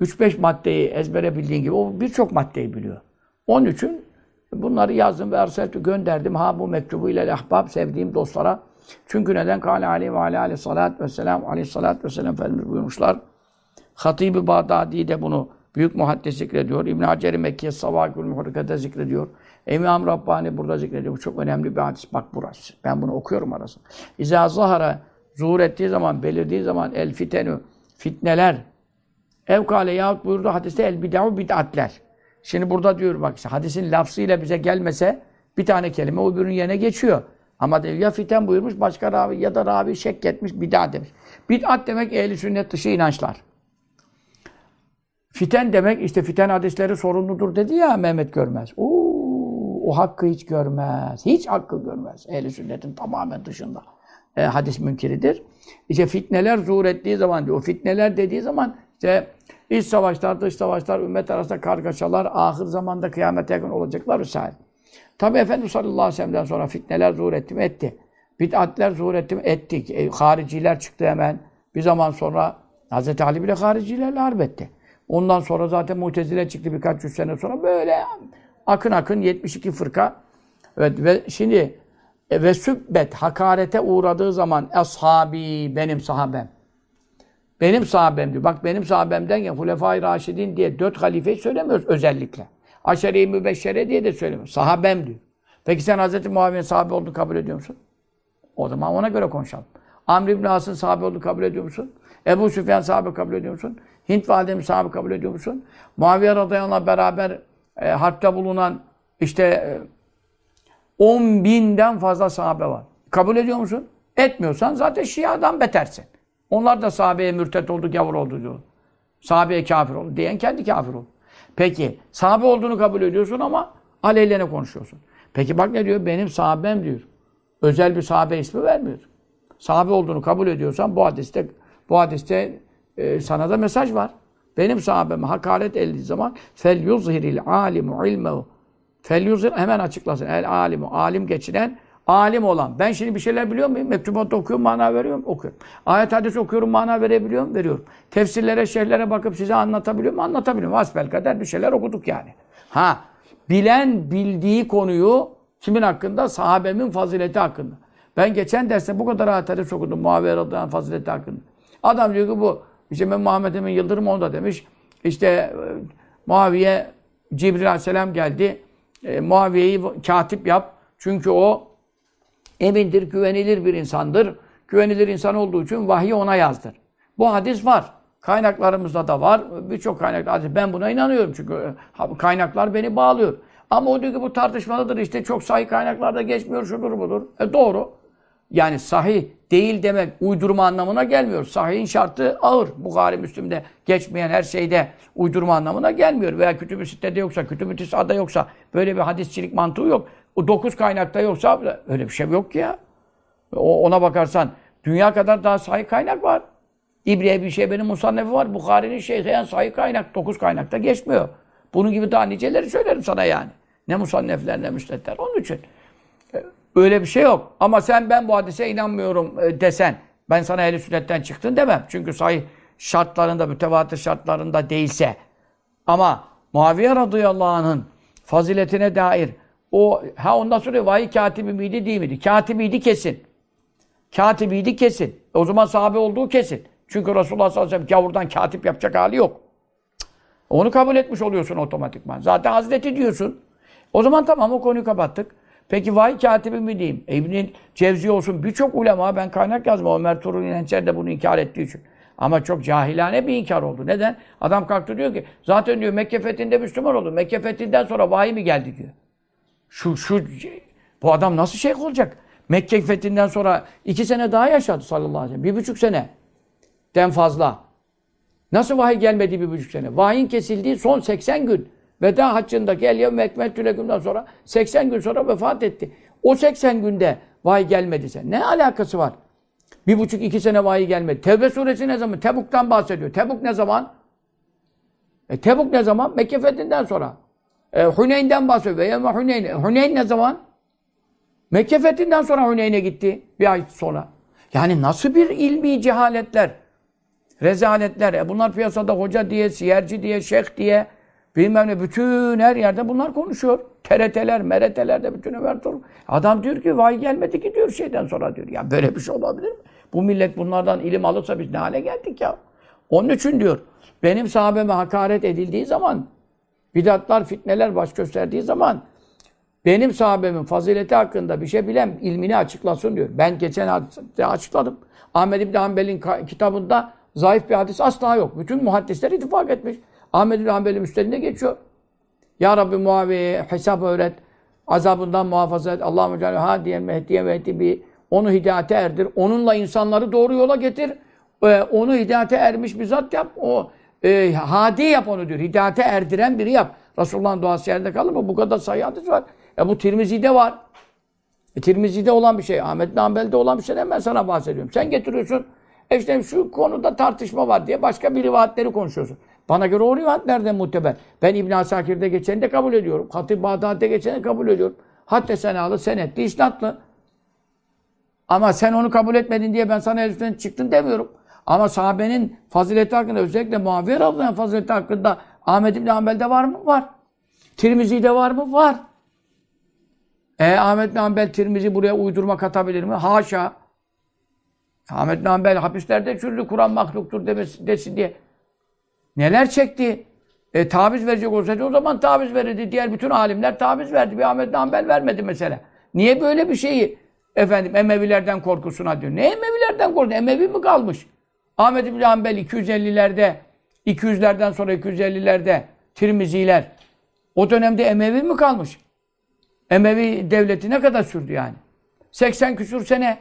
3-5 maddeyi ezbere bildiğin gibi o birçok maddeyi biliyor. Onun için bunları yazdım ve erseltü gönderdim. Ha bu mektubu ile ahbab sevdiğim dostlara. Çünkü neden? Kâle aleyhi ve aleyhi salatü vesselam aleyhi salatü vesselam Efendimiz buyurmuşlar. Hatib-i Bağdadi de bunu büyük muhaddis zikrediyor. İbn-i Hacer-i Mekke Savâkül Muhrikat'e zikrediyor. İmam Rabbani burada zikrediyor. Bu çok önemli bir hadis. Bak burası. Ben bunu okuyorum arasında. İzâ zahara zuhur ettiği zaman, belirdiği zaman el fitenü fitneler evkale yahut buyurdu hadiste el bid'u bid'atler. Şimdi burada diyor bak işte hadisin lafzıyla bize gelmese bir tane kelime o öbürünün yerine geçiyor. Ama diyor ya fiten buyurmuş başka ravi ya da ravi şek etmiş bid'at demiş. Bid'at demek ehli sünnet dışı inançlar. Fiten demek işte fiten hadisleri sorumludur dedi ya Mehmet Görmez. Oo, o hakkı hiç görmez. Hiç hakkı görmez. Ehli sünnetin tamamen dışında. E, hadis münkiridir. İşte fitneler zuhur ettiği zaman diyor. O fitneler dediği zaman işte iç savaşlar, dış savaşlar, ümmet arasında kargaşalar, ahir zamanda kıyamete yakın olacaklar vesaire. Tabi Efendimiz sallallahu aleyhi ve sellem'den sonra fitneler zuhur etti mi? Etti. Bid'atler zuhur etti mi? Ettik. E, hariciler çıktı hemen. Bir zaman sonra Hz. Ali bile haricilerle harp etti. Ondan sonra zaten Mutezile çıktı birkaç yüz sene sonra. Böyle akın akın 72 fırka. Evet, ve şimdi e, ve sübbet hakarete uğradığı zaman ashabi benim sahabem. Benim sahabem diyor. Bak benim sahabemden ya Hulefai Raşidin diye dört halifeyi söylemiyoruz özellikle. Aşere-i Mübeşşere diye de söylemiyoruz. Sahabem diyor. Peki sen Hz. Muaviye'nin sahabe olduğunu kabul ediyor musun? O zaman ona göre konuşalım. Amr ibn As'ın sahabe olduğunu kabul ediyor musun? Ebu Süfyan sahabe kabul ediyor musun? Hint validemi sahabe kabul ediyor musun? Muaviye radıyallahu beraber e, harpte bulunan işte e, 10 binden fazla sahabe var. Kabul ediyor musun? Etmiyorsan zaten Şia'dan betersin. Onlar da sahabeye mürtet oldu, gavur oldu diyor. Sahabeye kafir oldu. Diyen kendi kafir oldu. Peki sahabe olduğunu kabul ediyorsun ama aleyhine konuşuyorsun. Peki bak ne diyor? Benim sahabem diyor. Özel bir sahabe ismi vermiyor. Sahabe olduğunu kabul ediyorsan bu hadiste bu hadiste e, sana da mesaj var. Benim sahabeme hakaret edildiği zaman fel yuzhiril alimu ilmehu fel yuzhir hemen açıklasın. El alimu alim geçinen alim olan. Ben şimdi bir şeyler biliyor muyum? Mektubatta okuyorum, mana veriyorum, okuyorum. Ayet hadis okuyorum, mana verebiliyorum, veriyorum. Tefsirlere, şeyhlere bakıp size anlatabiliyorum, anlatabiliyorum. Asbel kadar bir şeyler okuduk yani. Ha, bilen bildiği konuyu kimin hakkında? Sahabemin fazileti hakkında. Ben geçen derste bu kadar ayet hadis okudum. Muaviye radıyallahu fazileti hakkında. Adam diyor ki bu, işte Muhammed Emin Yıldırım onu da demiş. İşte e, Muaviye, Cibril aleyhisselam geldi. E, Muaviye'yi katip yap. Çünkü o emindir, güvenilir bir insandır. Güvenilir insan olduğu için vahyi ona yazdır. Bu hadis var. Kaynaklarımızda da var. Birçok kaynak hadis. Ben buna inanıyorum çünkü e, kaynaklar beni bağlıyor. Ama o diyor ki bu tartışmalıdır işte çok sahih kaynaklarda geçmiyor şudur budur. E doğru. Yani sahih değil demek uydurma anlamına gelmiyor. Sahihin şartı ağır. Bukhari, Müslim'de geçmeyen her şeyde uydurma anlamına gelmiyor. Veya kütüb-i sitede yoksa, kütüb-i tisada yoksa böyle bir hadisçilik mantığı yok. O dokuz kaynakta yoksa öyle bir şey yok ki ya. O, ona bakarsan dünya kadar daha sahih kaynak var. İbriye bir şey benim musannefi var. Bukhari'nin şeyheyen sahih kaynak. Dokuz kaynakta geçmiyor. Bunun gibi daha niceleri söylerim sana yani. Ne musannefler ne müsnetler. Onun için öyle bir şey yok. Ama sen ben bu hadise inanmıyorum e, desen ben sana ehl sünnetten çıktın demem. Çünkü sahih şartlarında, mütevatir şartlarında değilse. Ama Muaviye radıyallahu anh'ın faziletine dair o ha ondan sonra vahiy katibi miydi değil miydi? Katibiydi kesin. Katibiydi kesin. O zaman sahabe olduğu kesin. Çünkü Resulullah sallallahu aleyhi ve sellem gavurdan katip yapacak hali yok. Onu kabul etmiş oluyorsun otomatikman. Zaten Hazreti diyorsun. O zaman tamam o konuyu kapattık. Peki vahiy katibi mi diyeyim? İbn Cevzi olsun birçok ulema ben kaynak yazma. Ömer Tuğrul İnençer de bunu inkar ettiği için. Ama çok cahilane bir inkar oldu. Neden? Adam kalktı diyor ki zaten diyor Mekke fethinde Müslüman oldu. Mekke fethinden sonra vahiy mi geldi diyor. Şu, şu, bu adam nasıl şeyh olacak? Mekke fethinden sonra iki sene daha yaşadı sallallahu aleyhi ve sellem. Bir buçuk sene. Den fazla. Nasıl vahiy gelmedi bir buçuk sene? Vahyin kesildiği son 80 gün. Veda haccındaki el yevme ekmeltü sonra 80 gün sonra vefat etti. O 80 günde vahiy gelmediyse ne alakası var? Bir buçuk iki sene vahiy gelmedi. Tevbe suresi ne zaman? Tebuk'tan bahsediyor. Tebuk ne zaman? E, Tebuk ne zaman? Mekke fethinden sonra. E, Huneyn'den bahsediyor. Ve yevme Huneyn. Huneyn ne zaman? Mekke fethinden sonra Huneyn'e gitti. Bir ay sonra. Yani nasıl bir ilmi cehaletler, rezaletler. E bunlar piyasada hoca diye, siyerci diye, şeyh diye, bilmem ne bütün her yerde bunlar konuşuyor. TRT'ler, MRT'ler de bütün Ömer Tuğrul. Adam diyor ki vay gelmedi ki diyor şeyden sonra diyor. Ya böyle bir şey olabilir mi? Bu millet bunlardan ilim alırsa biz ne hale geldik ya? Onun için diyor, benim sahabeme hakaret edildiği zaman, bidatlar, fitneler baş gösterdiği zaman, benim sahabemin fazileti hakkında bir şey bilen ilmini açıklasın diyor. Ben geçen hadiste açıkladım. Ahmed İbni Hanbel'in kitabında zayıf bir hadis asla yok. Bütün muhaddisler ittifak etmiş. İbni Hanbel'in üstlerinde geçiyor. Ya Rabbi Muaviye'ye hesap öğret. Azabından muhafaza et. Allahümme Celle hadiyen mehdiye mehdi bir onu hidayete erdir. Onunla insanları doğru yola getir. Ee, onu hidayete ermiş bir zat yap. O e, hadi yap onu diyor. Hidayete erdiren biri yap. Resulullah'ın duası yerde kalır mı? Bu kadar sayı var. E bu Tirmizi'de var. E, Tirmizi'de olan bir şey. Ahmet Nambel'de olan bir şey ben sana bahsediyorum. Sen getiriyorsun. E işte şu konuda tartışma var diye başka bir rivayetleri konuşuyorsun. Bana göre o rivayetlerden muteber. Ben İbn Asakir'de geçeni de kabul ediyorum. Hatip Bağdat'ta geçeni de kabul ediyorum. Hatta senalı, senetli, isnatlı. Ama sen onu kabul etmedin diye ben sana el çıktın demiyorum. Ama sahabenin fazileti hakkında özellikle Muaviye Radıyallahu fazileti hakkında Ahmet İbni Hanbel'de var mı? Var. Tirmizi'de var mı? Var. E Ahmet İbni Hanbel Tirmizi buraya uydurma katabilir mi? Haşa. Ahmet İbni Hanbel hapislerde çürüdü Kur'an mahluktur demesi, desin diye. Neler çekti? E, taviz verecek olsaydı o zaman taviz verirdi. Diğer bütün alimler taviz verdi. Bir Ahmet Nambel vermedi mesela. Niye böyle bir şeyi efendim Emevilerden korkusuna diyor. Ne Emevilerden korkuyor? Emevi mi kalmış? Ahmet İbni Hanbel 250'lerde 200'lerden sonra 250'lerde Tirmiziler o dönemde Emevi mi kalmış? Emevi devleti ne kadar sürdü yani? 80 küsur sene.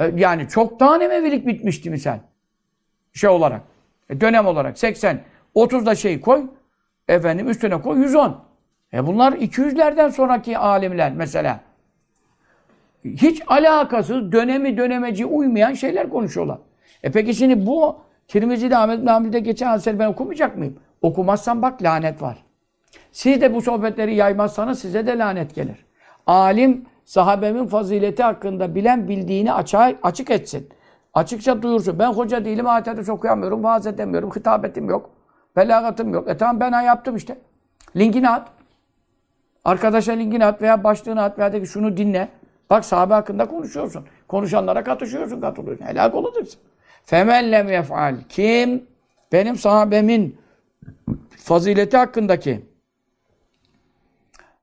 E, yani çoktan Emevilik bitmişti misal. Şey olarak. E, dönem olarak 80. 30 da şey koy. Efendim üstüne koy 110. E bunlar 200'lerden sonraki alimler mesela. Hiç alakasız dönemi dönemeci uymayan şeyler konuşuyorlar. E peki şimdi bu Tirmizi'de Ahmet Namil'de geçen hadisleri ben okumayacak mıyım? Okumazsan bak lanet var. Siz de bu sohbetleri yaymazsanız size de lanet gelir. Alim sahabemin fazileti hakkında bilen bildiğini açığa, açık etsin. Açıkça duyursun. Ben hoca değilim, hadis okuyamıyorum, vaaz edemiyorum, hitabetim yok, belagatım yok. E tamam ben yaptım işte. Linkini at. Arkadaşa linkini at veya başlığını at veya de ki şunu dinle. Bak sahabe hakkında konuşuyorsun. Konuşanlara katışıyorsun, katılıyorsun. Helak olursun. Femen lem yef'al. Kim? Benim sahabemin fazileti hakkındaki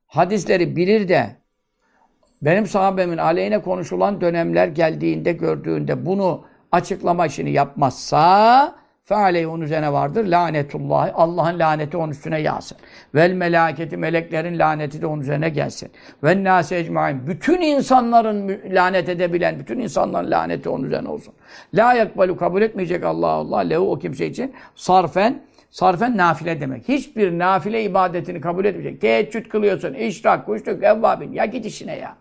hadisleri bilir de benim sahabemin aleyhine konuşulan dönemler geldiğinde, gördüğünde bunu açıklama işini yapmazsa Fealeyhi onun üzerine vardır. Lanetullah. Allah'ın laneti onun üstüne yağsın. Vel melaketi meleklerin laneti de onun üzerine gelsin. Ve nâse ecmaîn. Bütün insanların lanet edebilen, bütün insanların laneti onun üzerine olsun. La yakbalu kabul etmeyecek Allah Allah lehu o kimse için sarfen Sarfen nafile demek. Hiçbir nafile ibadetini kabul etmeyecek. Teheccüd kılıyorsun, işrak, kuşluk, evvabin. Ya git işine ya.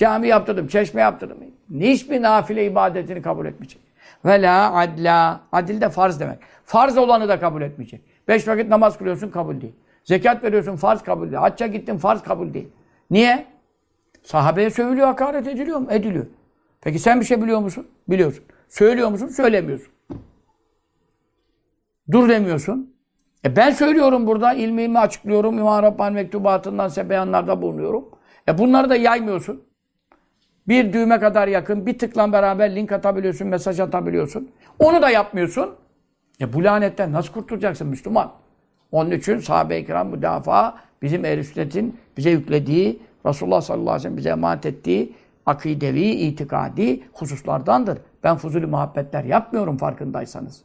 Cami yaptırdım, çeşme yaptırdım. Hiçbir nafile ibadetini kabul etmeyecek. Ve la adla. Adil de farz demek. Farz olanı da kabul etmeyecek. Beş vakit namaz kılıyorsun kabul değil. Zekat veriyorsun farz kabul değil. Hacca gittin farz kabul değil. Niye? Sahabeye sövülüyor, hakaret ediliyor mu? Ediliyor. Peki sen bir şey biliyor musun? Biliyorsun. Söylüyor musun? Söylemiyorsun. Dur demiyorsun. E ben söylüyorum burada, ilmimi açıklıyorum, İmam Rabbani mektubatından size beyanlarda bulunuyorum. E bunları da yaymıyorsun. Bir düğme kadar yakın, bir tıkla beraber link atabiliyorsun, mesaj atabiliyorsun. Onu da yapmıyorsun. E bu lanetten nasıl kurtulacaksın Müslüman? Onun için sahabe-i kiram müdafaa bizim ehl sünnetin bize yüklediği, Resulullah sallallahu aleyhi ve sellem bize emanet ettiği akidevi, itikadi hususlardandır. Ben fuzuli muhabbetler yapmıyorum farkındaysanız.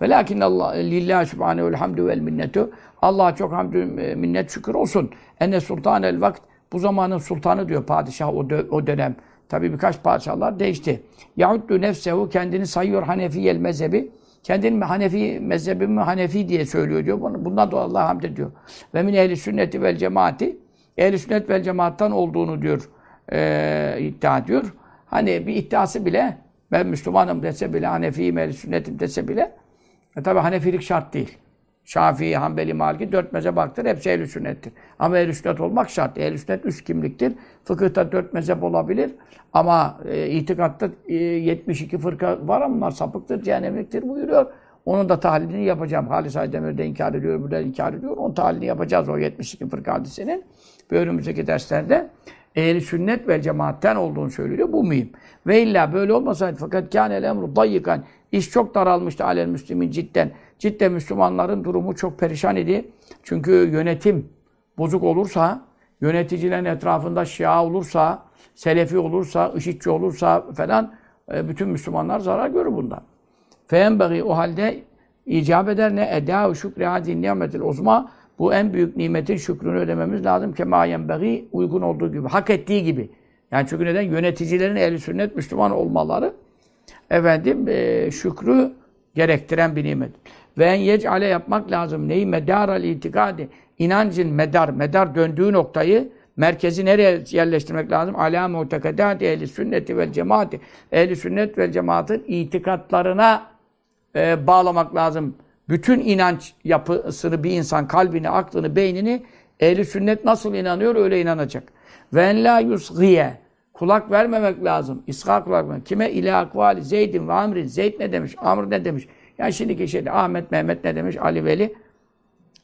Ve Allah lillahi subhanehu'l hamdü vel minnetu. Allah'a çok hamdü minnet şükür olsun. Enne sultanel vakt bu zamanın sultanı diyor padişah o, dö o dönem. Tabi birkaç padişahlar değişti. Yahuddu nefsehu kendini sayıyor Hanefiyel mezhebi. Kendini Hanefi mezhebimi Hanefi diye söylüyor diyor. Bundan dolayı Allah hamd ediyor. Ve min ehli sünneti vel cemaati ehli sünnet vel cemaattan olduğunu diyor. E, iddia ediyor. Hani bir iddiası bile ben Müslümanım dese bile Hanefiyim ehli sünnetim dese bile e tabi Hanefilik şart değil. Şafii, Hanbeli, Maliki dört mezhep baktır. Hepsi ehl sünnettir. Ama ehl sünnet olmak şart. ehl sünnet üst kimliktir. Fıkıhta dört mezhep olabilir. Ama e, itikatta e, 72 fırka var ama bunlar sapıktır, cehennemliktir buyuruyor. Onun da tahlilini yapacağım. Halis Aydemir'de inkar ediyor, burada inkar ediyor. Onun tahlilini yapacağız o 72 fırka hadisinin. Bir önümüzdeki derslerde ehl sünnet ve cemaatten olduğunu söylüyor. Bu mühim. Ve illa böyle olmasaydı fakat kânel emru dayyikan iş çok daralmıştı alel müslimin cidden. Cidden Müslümanların durumu çok perişan idi. Çünkü yönetim bozuk olursa, yöneticilerin etrafında Şia olursa, Selefi olursa, IŞİD'ci olursa falan e, bütün Müslümanlar zarar görür bundan. Feenbeği o halde icap eder ne? Eda-u şükri hadin nimetil uzma. Bu en büyük nimetin şükrünü ödememiz lazım. Kema yenbeği uygun olduğu gibi, hak ettiği gibi. Yani çünkü neden? Yöneticilerin ehli sünnet Müslüman olmaları efendim e, şükrü gerektiren bir nimet. Ve en yec'ale yapmak lazım. Neyi? Medaral itikadi. İnancın medar, medar döndüğü noktayı merkezi nereye yerleştirmek lazım? Alâ mutekadâti ehli sünneti vel cemaati. Ehli sünnet vel cemaatin itikatlarına e, bağlamak lazım. Bütün inanç yapısını bir insan, kalbini, aklını, beynini ehli sünnet nasıl inanıyor öyle inanacak. Ve en la yusgiye. Kulak vermemek lazım. İsra kulak vermemek. Kime? İlâ akvali Zeydin ve Amrin. Zeyd ne demiş? Amr ne demiş? Yani şimdiki şeyde Ahmet, Mehmet ne demiş? Ali Veli.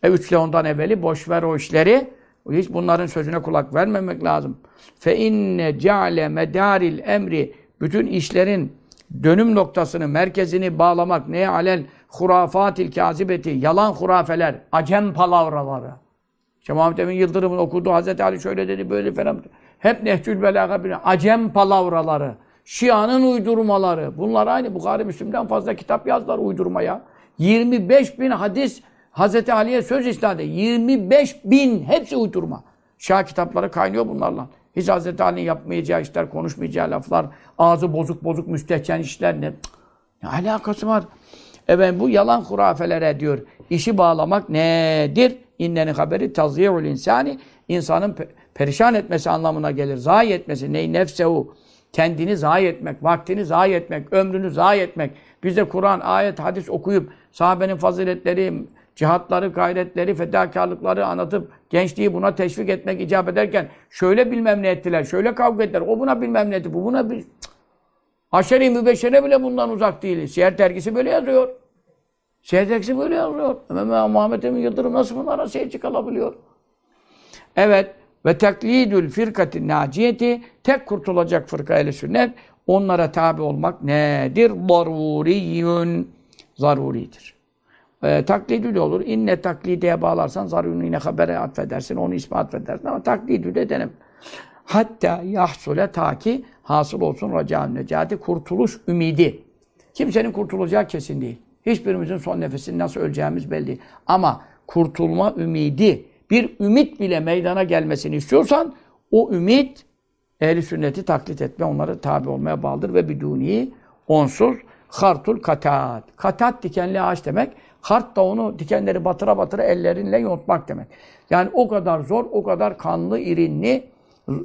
E üçle ondan evveli boş ver o işleri. Hiç bunların sözüne kulak vermemek lazım. Fe inne ceale medaril emri bütün işlerin dönüm noktasını, merkezini bağlamak neye alel hurafatil kazibeti yalan hurafeler, acem palavraları. İşte Muhammed Emin Yıldırım'ın okuduğu Hazreti Ali şöyle dedi böyle falan. Hep Nehcül Belaga bir acem palavraları. Şia'nın uydurmaları. Bunlar aynı Bukhari Müslim'den fazla kitap yazdılar uydurmaya. 25 bin hadis Hazreti Ali'ye söz istedi. 25 bin hepsi uydurma. Şia kitapları kaynıyor bunlarla. Hiç Hazreti Ali'nin yapmayacağı işler, konuşmayacağı laflar, ağzı bozuk bozuk müstehcen işler ne? Ne alakası var? Evet bu yalan hurafelere diyor. İşi bağlamak nedir? İnnenin haberi tazyi'ul insani. insanın pe- perişan etmesi anlamına gelir. Zayi etmesi. Ney nefsehu. Kendini zayi etmek, vaktini zayi etmek, ömrünü zayi etmek. Biz de Kur'an, ayet, hadis okuyup sahabenin faziletleri, cihatları, gayretleri, fedakarlıkları anlatıp gençliği buna teşvik etmek icap ederken şöyle bilmem ne ettiler, şöyle kavga ettiler, o buna bilmem ne etti, bu buna. Cık. Aşeri mübeşşere bile bundan uzak değil. Siyer dergisi böyle yazıyor. Dergisi böyle yazıyor. Muhammed Emin Yıldırım nasıl bunlara seyirci kalabiliyor? Evet. Ve teklidül firkatin naciyeti tek kurtulacak fırka eli sünnet onlara tabi olmak nedir? Zaruriyün. Zaruridir. E, taklidü de olur. İnne taklideye bağlarsan zarurun yine habere atfedersin. Onu isme atfedersin ama taklidü de denem. Hatta yahsule ta ki hasıl olsun racan necati kurtuluş ümidi. Kimsenin kurtulacağı kesin değil. Hiçbirimizin son nefesini nasıl öleceğimiz belli değil. Ama kurtulma ümidi, bir ümit bile meydana gelmesini istiyorsan o ümit ehli sünneti taklit etme, onlara tabi olmaya bağlıdır ve biduni onsuz hartul katat. Katat dikenli ağaç demek. Hart da onu dikenleri batıra batıra ellerinle yontmak demek. Yani o kadar zor, o kadar kanlı, irinli,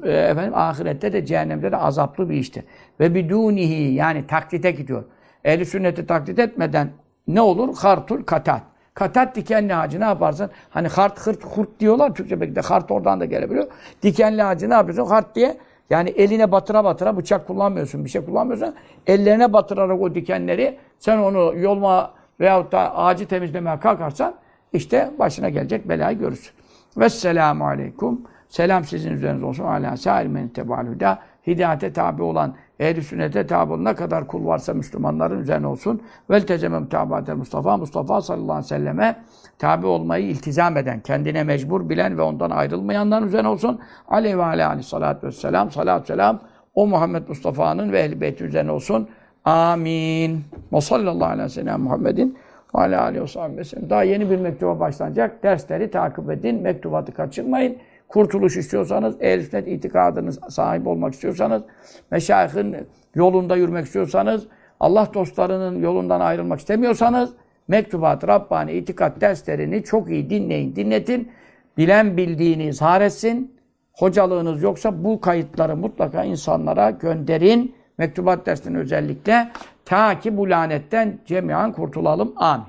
e, efendim ahirette de cehennemde de azaplı bir iştir. Ve bidunihi yani taklite gidiyor. Ehli sünneti taklit etmeden ne olur? Hartul katat. Katat dikenli ağacı ne yaparsın? Hani hart, hırt, hurt diyorlar Türkçe belki de hart oradan da gelebiliyor. Dikenli ağacı ne yapıyorsun? Hart diye yani eline batıra batıra bıçak kullanmıyorsun, bir şey kullanmıyorsun. Ellerine batırarak o dikenleri sen onu yolma veyahut da ağacı temizlemeye kalkarsan işte başına gelecek belayı görürsün. Vesselamu aleyküm. Selam sizin üzerinize olsun. Ala sâil men tebâl hüdâ. Hidayete tabi olan, ehl-i sünnete tabi olan ne kadar kul varsa Müslümanların üzerine olsun. Vel tezemem tabatel Mustafa. Mustafa sallallahu aleyhi ve selleme tabi olmayı iltizam eden, kendine mecbur bilen ve ondan ayrılmayanların üzerine olsun. Aleyhi ve aleyhi salatu vesselam. Salatü selam. O Muhammed Mustafa'nın ve ehl-i beyti üzerine olsun. Amin. Ve sallallahu aleyhi ve Muhammedin ve aleyhi ve sellem. Daha yeni bir mektuba başlanacak. Dersleri takip edin. Mektubatı kaçırmayın. Kurtuluş istiyorsanız, ehl sünnet itikadınız sahip olmak istiyorsanız, meşayihin yolunda yürümek istiyorsanız, Allah dostlarının yolundan ayrılmak istemiyorsanız, mektubat, Rabbani, itikat derslerini çok iyi dinleyin, dinletin. Bilen bildiğini izhar etsin. Hocalığınız yoksa bu kayıtları mutlaka insanlara gönderin. Mektubat dersini özellikle. Ta ki bu lanetten cemiyen kurtulalım. Amin.